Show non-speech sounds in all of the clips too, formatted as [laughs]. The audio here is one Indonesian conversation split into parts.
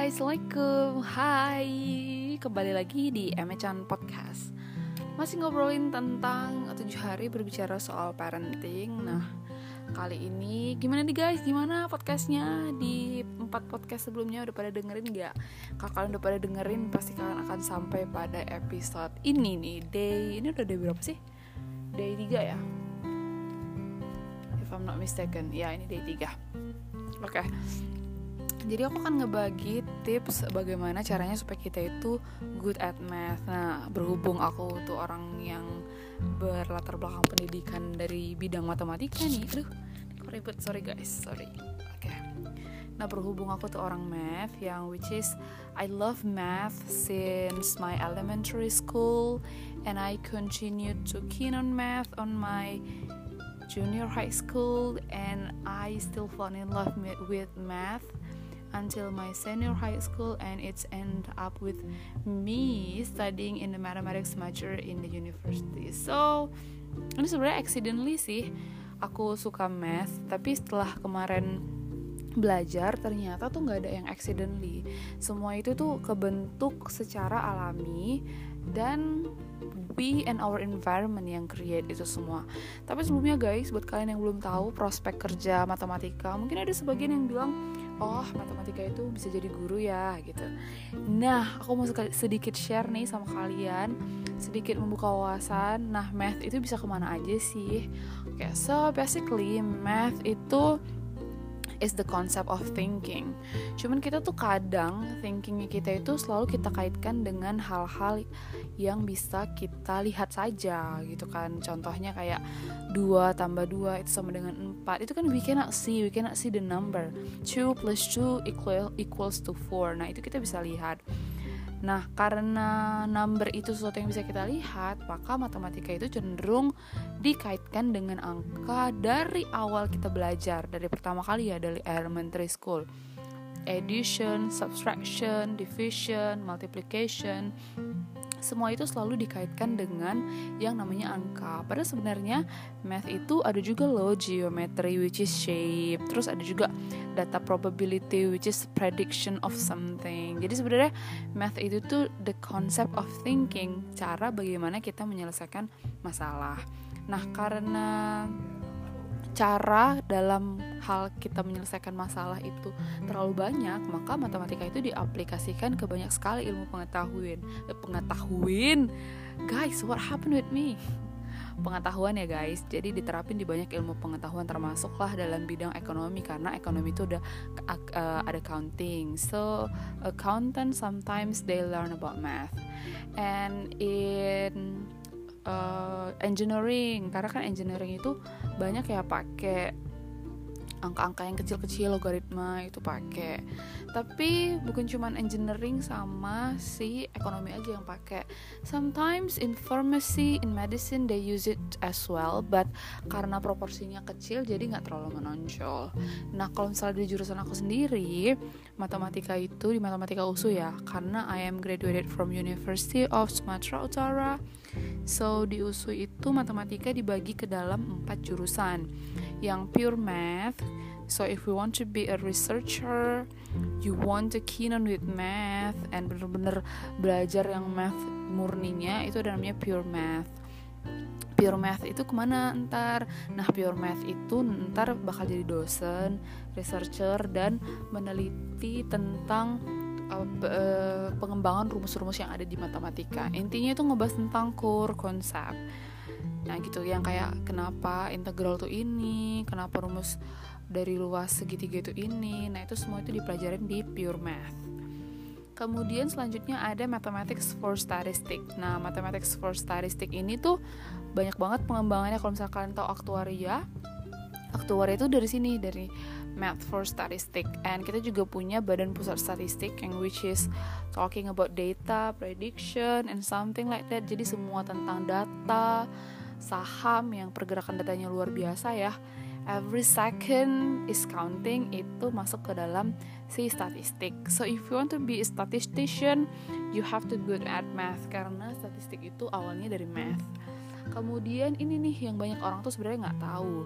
guys, Assalamualaikum. Hai, kembali lagi di Emechan Podcast. Masih ngobrolin tentang 7 hari berbicara soal parenting. Nah, kali ini gimana nih guys, gimana podcastnya? Di 4 podcast sebelumnya udah pada dengerin gak? Kalau kalian udah pada dengerin, pasti kalian akan sampai pada episode ini nih. Day, ini udah day berapa sih? Day 3 ya? If I'm not mistaken, ya ini day 3 Oke, okay jadi aku akan ngebagi tips bagaimana caranya supaya kita itu good at math. Nah, berhubung aku tuh orang yang berlatar belakang pendidikan dari bidang matematika nih, aduh, kok ribet, sorry guys, sorry. Oke. Okay. Nah, berhubung aku tuh orang math yang which is I love math since my elementary school and I continue to keen on math on my junior high school and I still fall in love with math until my senior high school and it's end up with me studying in the mathematics major in the university. So ini sebenarnya accidentally sih aku suka math tapi setelah kemarin belajar ternyata tuh nggak ada yang accidentally. Semua itu tuh kebentuk secara alami dan we and our environment yang create itu semua. Tapi sebelumnya guys buat kalian yang belum tahu prospek kerja matematika mungkin ada sebagian yang bilang oh matematika itu bisa jadi guru ya gitu. Nah aku mau sedikit share nih sama kalian sedikit membuka wawasan. Nah math itu bisa ke mana aja sih? Oke okay, so basically math itu is the concept of thinking. Cuman kita tuh kadang thinkingnya kita itu selalu kita kaitkan dengan hal-hal yang bisa kita lihat saja gitu kan. Contohnya kayak 2 tambah 2 itu sama dengan 4. Itu kan we cannot see, we cannot see the number. 2 plus 2 equal, equals to 4. Nah, itu kita bisa lihat. Nah, karena number itu sesuatu yang bisa kita lihat, maka matematika itu cenderung dikaitkan dengan angka dari awal kita belajar, dari pertama kali ya dari elementary school. Addition, subtraction, division, multiplication, semua itu selalu dikaitkan dengan yang namanya angka. Padahal sebenarnya math itu ada juga loh geometry which is shape, terus ada juga data probability which is prediction of something. Jadi sebenarnya math itu tuh the concept of thinking, cara bagaimana kita menyelesaikan masalah. Nah, karena cara dalam hal kita menyelesaikan masalah itu terlalu banyak, maka matematika itu diaplikasikan ke banyak sekali ilmu pengetahuan. Eh, pengetahuan, guys, what happened with me? Pengetahuan ya guys, jadi diterapin di banyak ilmu pengetahuan termasuklah dalam bidang ekonomi karena ekonomi itu udah uh, ada accounting. So accountant sometimes they learn about math, and in uh, engineering. Karena kan engineering itu banyak ya pakai angka-angka yang kecil-kecil logaritma itu pakai. Tapi bukan cuma engineering sama si ekonomi aja yang pakai. Sometimes in pharmacy in medicine they use it as well but karena proporsinya kecil jadi nggak terlalu menonjol. Nah kalau misalnya di jurusan aku sendiri matematika itu di matematika USU ya karena I am graduated from University of Sumatera Utara. So di USU itu matematika dibagi ke dalam empat jurusan yang pure math. So if we want to be a researcher, you want to keen on with math and bener-bener belajar yang math murninya itu namanya pure math. Pure math itu ke mana ntar? Nah pure math itu ntar bakal jadi dosen, researcher dan meneliti tentang uh, pengembangan rumus-rumus yang ada di matematika. Intinya itu ngebahas tentang core konsep nah gitu. Yang kayak kenapa integral tuh ini? Kenapa rumus dari luas segitiga itu ini? Nah itu semua itu dipelajarin di pure math. Kemudian selanjutnya ada mathematics for statistic. Nah mathematics for statistic ini tuh banyak banget pengembangannya. Kalau misalkan tahu aktuaria aktuaria itu dari sini dari math for statistic. And kita juga punya badan pusat statistik yang which is talking about data prediction and something like that. Jadi semua tentang data saham yang pergerakan datanya luar biasa ya. Every second is counting itu masuk ke dalam si statistik. So if you want to be a statistician you have to good at math karena statistik itu awalnya dari math. Kemudian ini nih yang banyak orang tuh sebenarnya nggak tahu.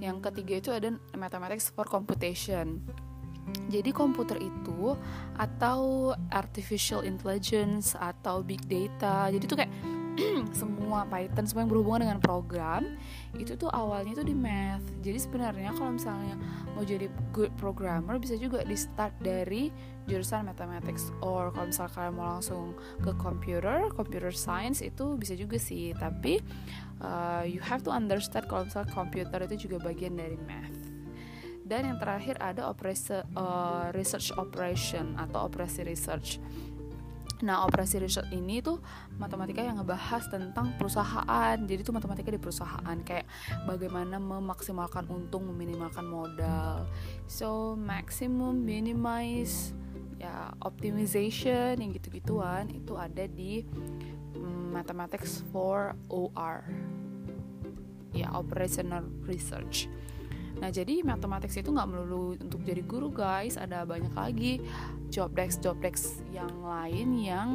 Yang ketiga itu ada mathematics for computation. Jadi komputer itu atau artificial intelligence atau big data jadi tuh kayak [clears throat] semua Python semua yang berhubungan dengan program itu tuh awalnya tuh di math. Jadi sebenarnya kalau misalnya mau jadi good programmer bisa juga di start dari jurusan mathematics. Or kalau misalnya kalian mau langsung ke computer computer science itu bisa juga sih. Tapi uh, you have to understand kalau misalnya komputer itu juga bagian dari math. Dan yang terakhir ada operasi uh, research operation atau operasi research Nah, operasi research ini tuh matematika yang ngebahas tentang perusahaan. Jadi tuh matematika di perusahaan kayak bagaimana memaksimalkan untung, meminimalkan modal. So, maximum, minimize, ya optimization yang gitu-gituan itu ada di um, Mathematics for OR. Ya, operational research. Nah jadi mathematics itu nggak melulu untuk jadi guru guys, ada banyak lagi job desk job desk yang lain yang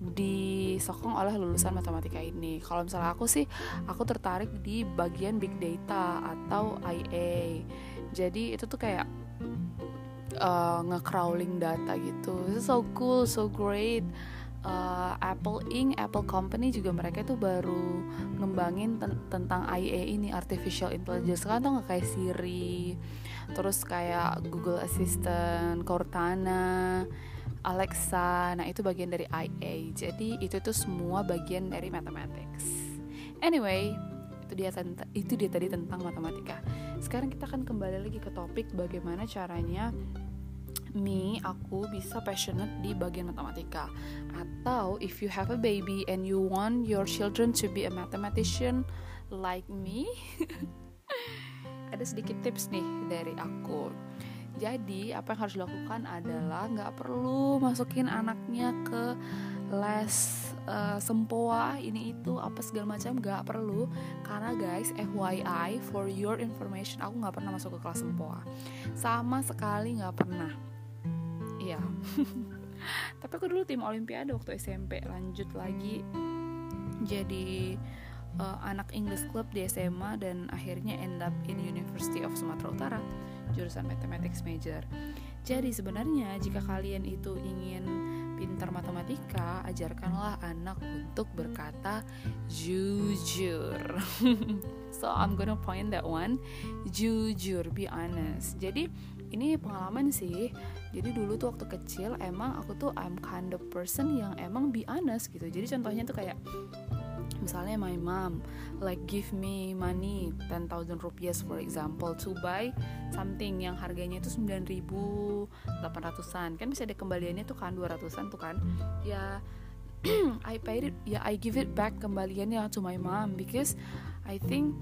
disokong oleh lulusan matematika ini. Kalau misalnya aku sih, aku tertarik di bagian big data atau IA. Jadi itu tuh kayak uh, nge-crawling data gitu. Itu so cool, so great uh, Apple Inc, Apple Company juga mereka itu baru ngembangin ten tentang IA ini artificial intelligence kan tuh kayak Siri, terus kayak Google Assistant, Cortana, Alexa, nah itu bagian dari IA. Jadi itu tuh semua bagian dari mathematics. Anyway, itu dia itu dia tadi tentang matematika. Sekarang kita akan kembali lagi ke topik bagaimana caranya me aku bisa passionate di bagian matematika. Atau if you have a baby and you want your children to be a mathematician like me [laughs] ada sedikit tips nih dari aku. Jadi apa yang harus dilakukan adalah nggak perlu masukin anaknya ke les uh, sempoa ini itu apa segala macam nggak perlu. Karena guys FYI for your information aku nggak pernah masuk ke kelas sempoa. Sama sekali nggak pernah iya [laughs] tapi aku dulu tim olimpiade waktu SMP lanjut lagi jadi uh, anak English Club di SMA dan akhirnya end up in University of Sumatera Utara jurusan Mathematics major jadi sebenarnya jika kalian itu ingin pintar matematika, ajarkanlah anak untuk berkata jujur. [laughs] so I'm gonna point that one, jujur, be honest. Jadi ini pengalaman sih jadi dulu tuh waktu kecil emang aku tuh I'm kind of person yang emang be honest gitu. Jadi contohnya tuh kayak misalnya my mom like give me money 10,000 rupiahs for example to buy something yang harganya itu 9.800an kan bisa ada kembaliannya tuh kan 200an tuh kan. Ya [clears throat] I paid it ya I give it back kembaliannya to my mom because I think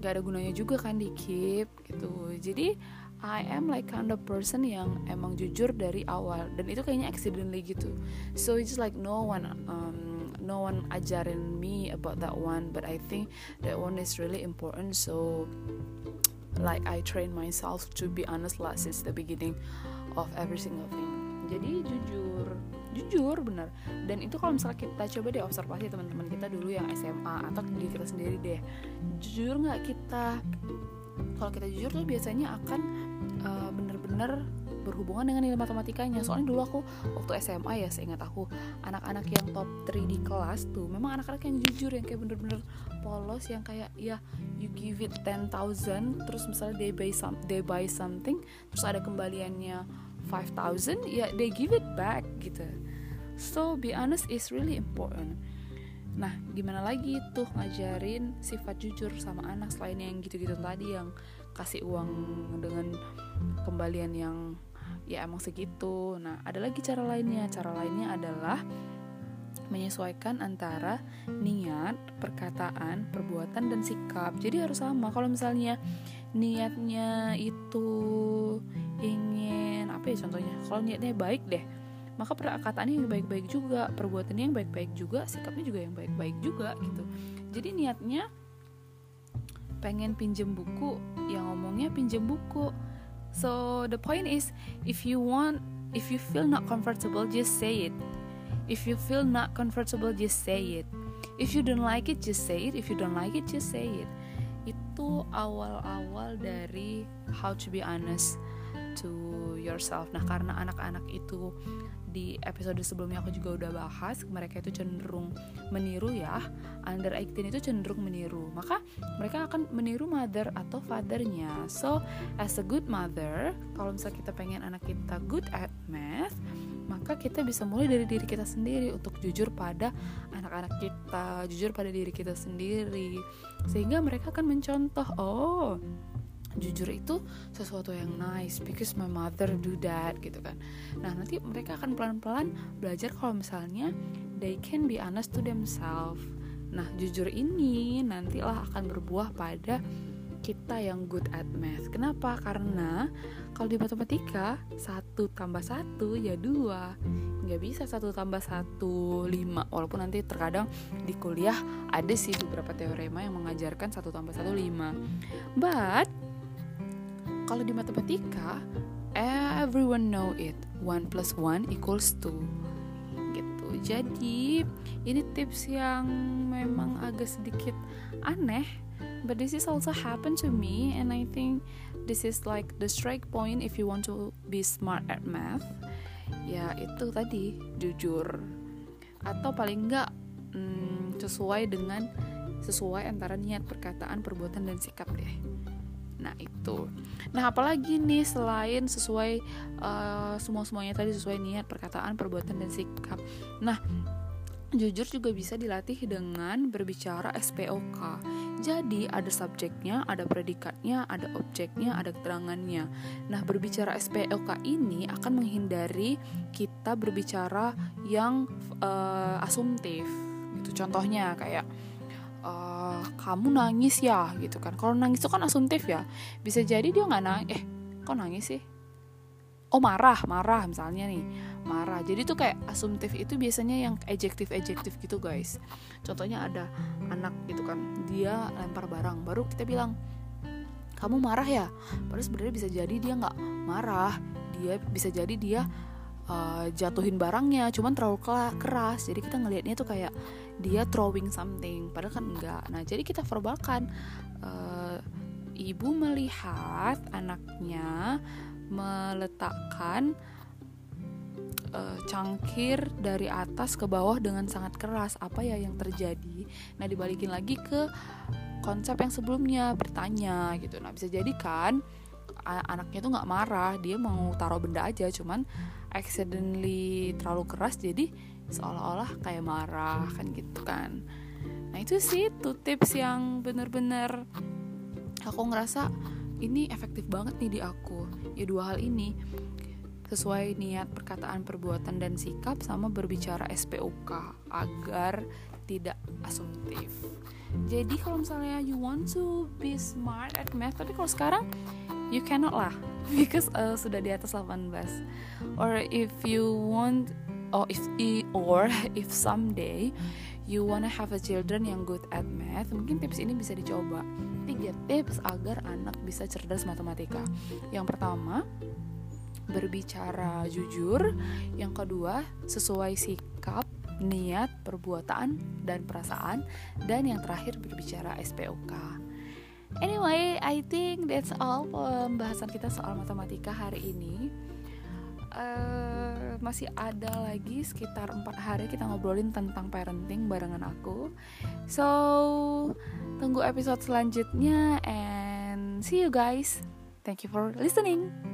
gak ada gunanya juga kan di keep gitu. Jadi I am like kind of person yang emang jujur dari awal. Dan itu kayaknya accidentally gitu. So it's like no one um, no one ajarin me about that one. But I think that one is really important. So like I train myself to be honest lah since the beginning of every single thing. Jadi jujur jujur bener. Dan itu kalau misalnya kita coba deh observasi teman-teman kita dulu yang SMA atau diri kita sendiri deh. Jujur nggak kita? Kalau kita jujur tuh biasanya akan uh, bener-bener berhubungan dengan nilai matematikanya. Soalnya dulu aku waktu SMA ya seingat aku anak-anak yang top 3 di kelas tuh memang anak-anak yang jujur yang kayak bener-bener polos yang kayak ya you give it 10,000 terus misalnya they buy some they buy something terus ada kembaliannya 5,000 ya they give it back gitu. So be honest is really important. Nah, gimana lagi tuh ngajarin sifat jujur sama anak selain yang gitu-gitu tadi yang kasih uang dengan kembalian yang ya emang segitu. Nah, ada lagi cara lainnya. Cara lainnya adalah menyesuaikan antara niat, perkataan, perbuatan dan sikap. Jadi harus sama. Kalau misalnya niatnya itu ingin apa ya contohnya? Kalau niatnya baik deh, maka perkataannya yang baik-baik juga perbuatannya yang baik-baik juga sikapnya juga yang baik-baik juga gitu jadi niatnya pengen pinjem buku yang ngomongnya pinjem buku. So the point is if you want if you feel not comfortable just say it. If you feel not comfortable just say it. If you don't like it just say it. If you don't like it just say it. Itu awal-awal dari how to be honest to yourself. Nah karena anak-anak itu di episode sebelumnya aku juga udah bahas mereka itu cenderung meniru ya. Under 18 itu cenderung meniru. Maka mereka akan meniru mother atau fathernya. So as a good mother kalau misalnya kita pengen anak kita good at math maka kita bisa mulai dari diri kita sendiri untuk jujur pada anak-anak kita jujur pada diri kita sendiri. Sehingga mereka akan mencontoh oh jujur itu sesuatu yang nice because my mother do that gitu kan. Nah nanti mereka akan pelan-pelan belajar kalau misalnya they can be honest to themselves. Nah jujur ini nantilah akan berbuah pada kita yang good at math. Kenapa? Karena kalau di matematika satu tambah satu ya dua. Nggak bisa satu tambah satu lima. Walaupun nanti terkadang di kuliah ada sih beberapa teorema yang mengajarkan satu tambah satu lima. But kalau di matematika everyone know it. One plus one equals two. Gitu. Jadi ini tips yang memang agak sedikit aneh but this is also happen to me and I think this is like the strike point if you want to be smart at math. Ya itu tadi jujur. Atau paling enggak hmm, sesuai dengan sesuai antara niat perkataan perbuatan dan sikap deh Nah itu. Nah apalagi nih selain sesuai uh, semua semuanya tadi sesuai niat, perkataan, perbuatan dan sikap. Nah jujur juga bisa dilatih dengan berbicara SPOK. Jadi ada subjeknya, ada predikatnya, ada objeknya, ada keterangannya. Nah berbicara SPOK ini akan menghindari kita berbicara yang uh, asumtif. Itu contohnya kayak uh, kamu nangis ya? Gitu kan. Kalau nangis itu kan asumtif ya. Bisa jadi dia nggak nangis. Eh kok nangis sih? Oh marah marah misalnya nih. Marah. Jadi tuh kayak asumtif itu biasanya yang adjektif adjektif gitu guys. Contohnya ada anak gitu kan. Dia lempar barang. Baru kita bilang kamu marah ya? Padahal sebenarnya bisa jadi dia nggak marah. Dia bisa jadi dia uh, jatuhin barangnya cuman terlalu keras. Jadi kita ngelihatnya tuh kayak dia throwing something padahal kan enggak. Nah jadi kita verbalkan. Uh, ibu melihat anaknya meletakkan uh, cangkir dari atas ke bawah dengan sangat keras. Apa ya yang terjadi? Nah dibalikin lagi ke konsep yang sebelumnya bertanya gitu. Nah bisa jadi kan anaknya tuh nggak marah dia mau taruh benda aja cuman accidentally terlalu keras jadi seolah-olah kayak marah kan gitu kan. Nah itu sih tuh tips yang bener-bener aku ngerasa ini efektif banget nih di aku. Ya dua hal ini. Sesuai niat perkataan perbuatan dan sikap sama berbicara SPOK agar tidak asumtif. Jadi kalau misalnya you want to be smart at math tapi kalau sekarang you cannot lah. [laughs] Because uh, sudah di atas 18 or if you want or if or [laughs] if someday you wanna have a children yang good at math mungkin tips ini bisa dicoba. Tiga tips agar anak bisa cerdas matematika. Yang pertama berbicara jujur. Yang kedua sesuai sikap niat perbuatan dan perasaan. Dan yang terakhir berbicara SPOK anyway I think that's all pembahasan kita soal matematika hari ini uh, masih ada lagi sekitar empat hari kita ngobrolin tentang parenting barengan aku. So tunggu episode selanjutnya and see you guys. Thank you for listening.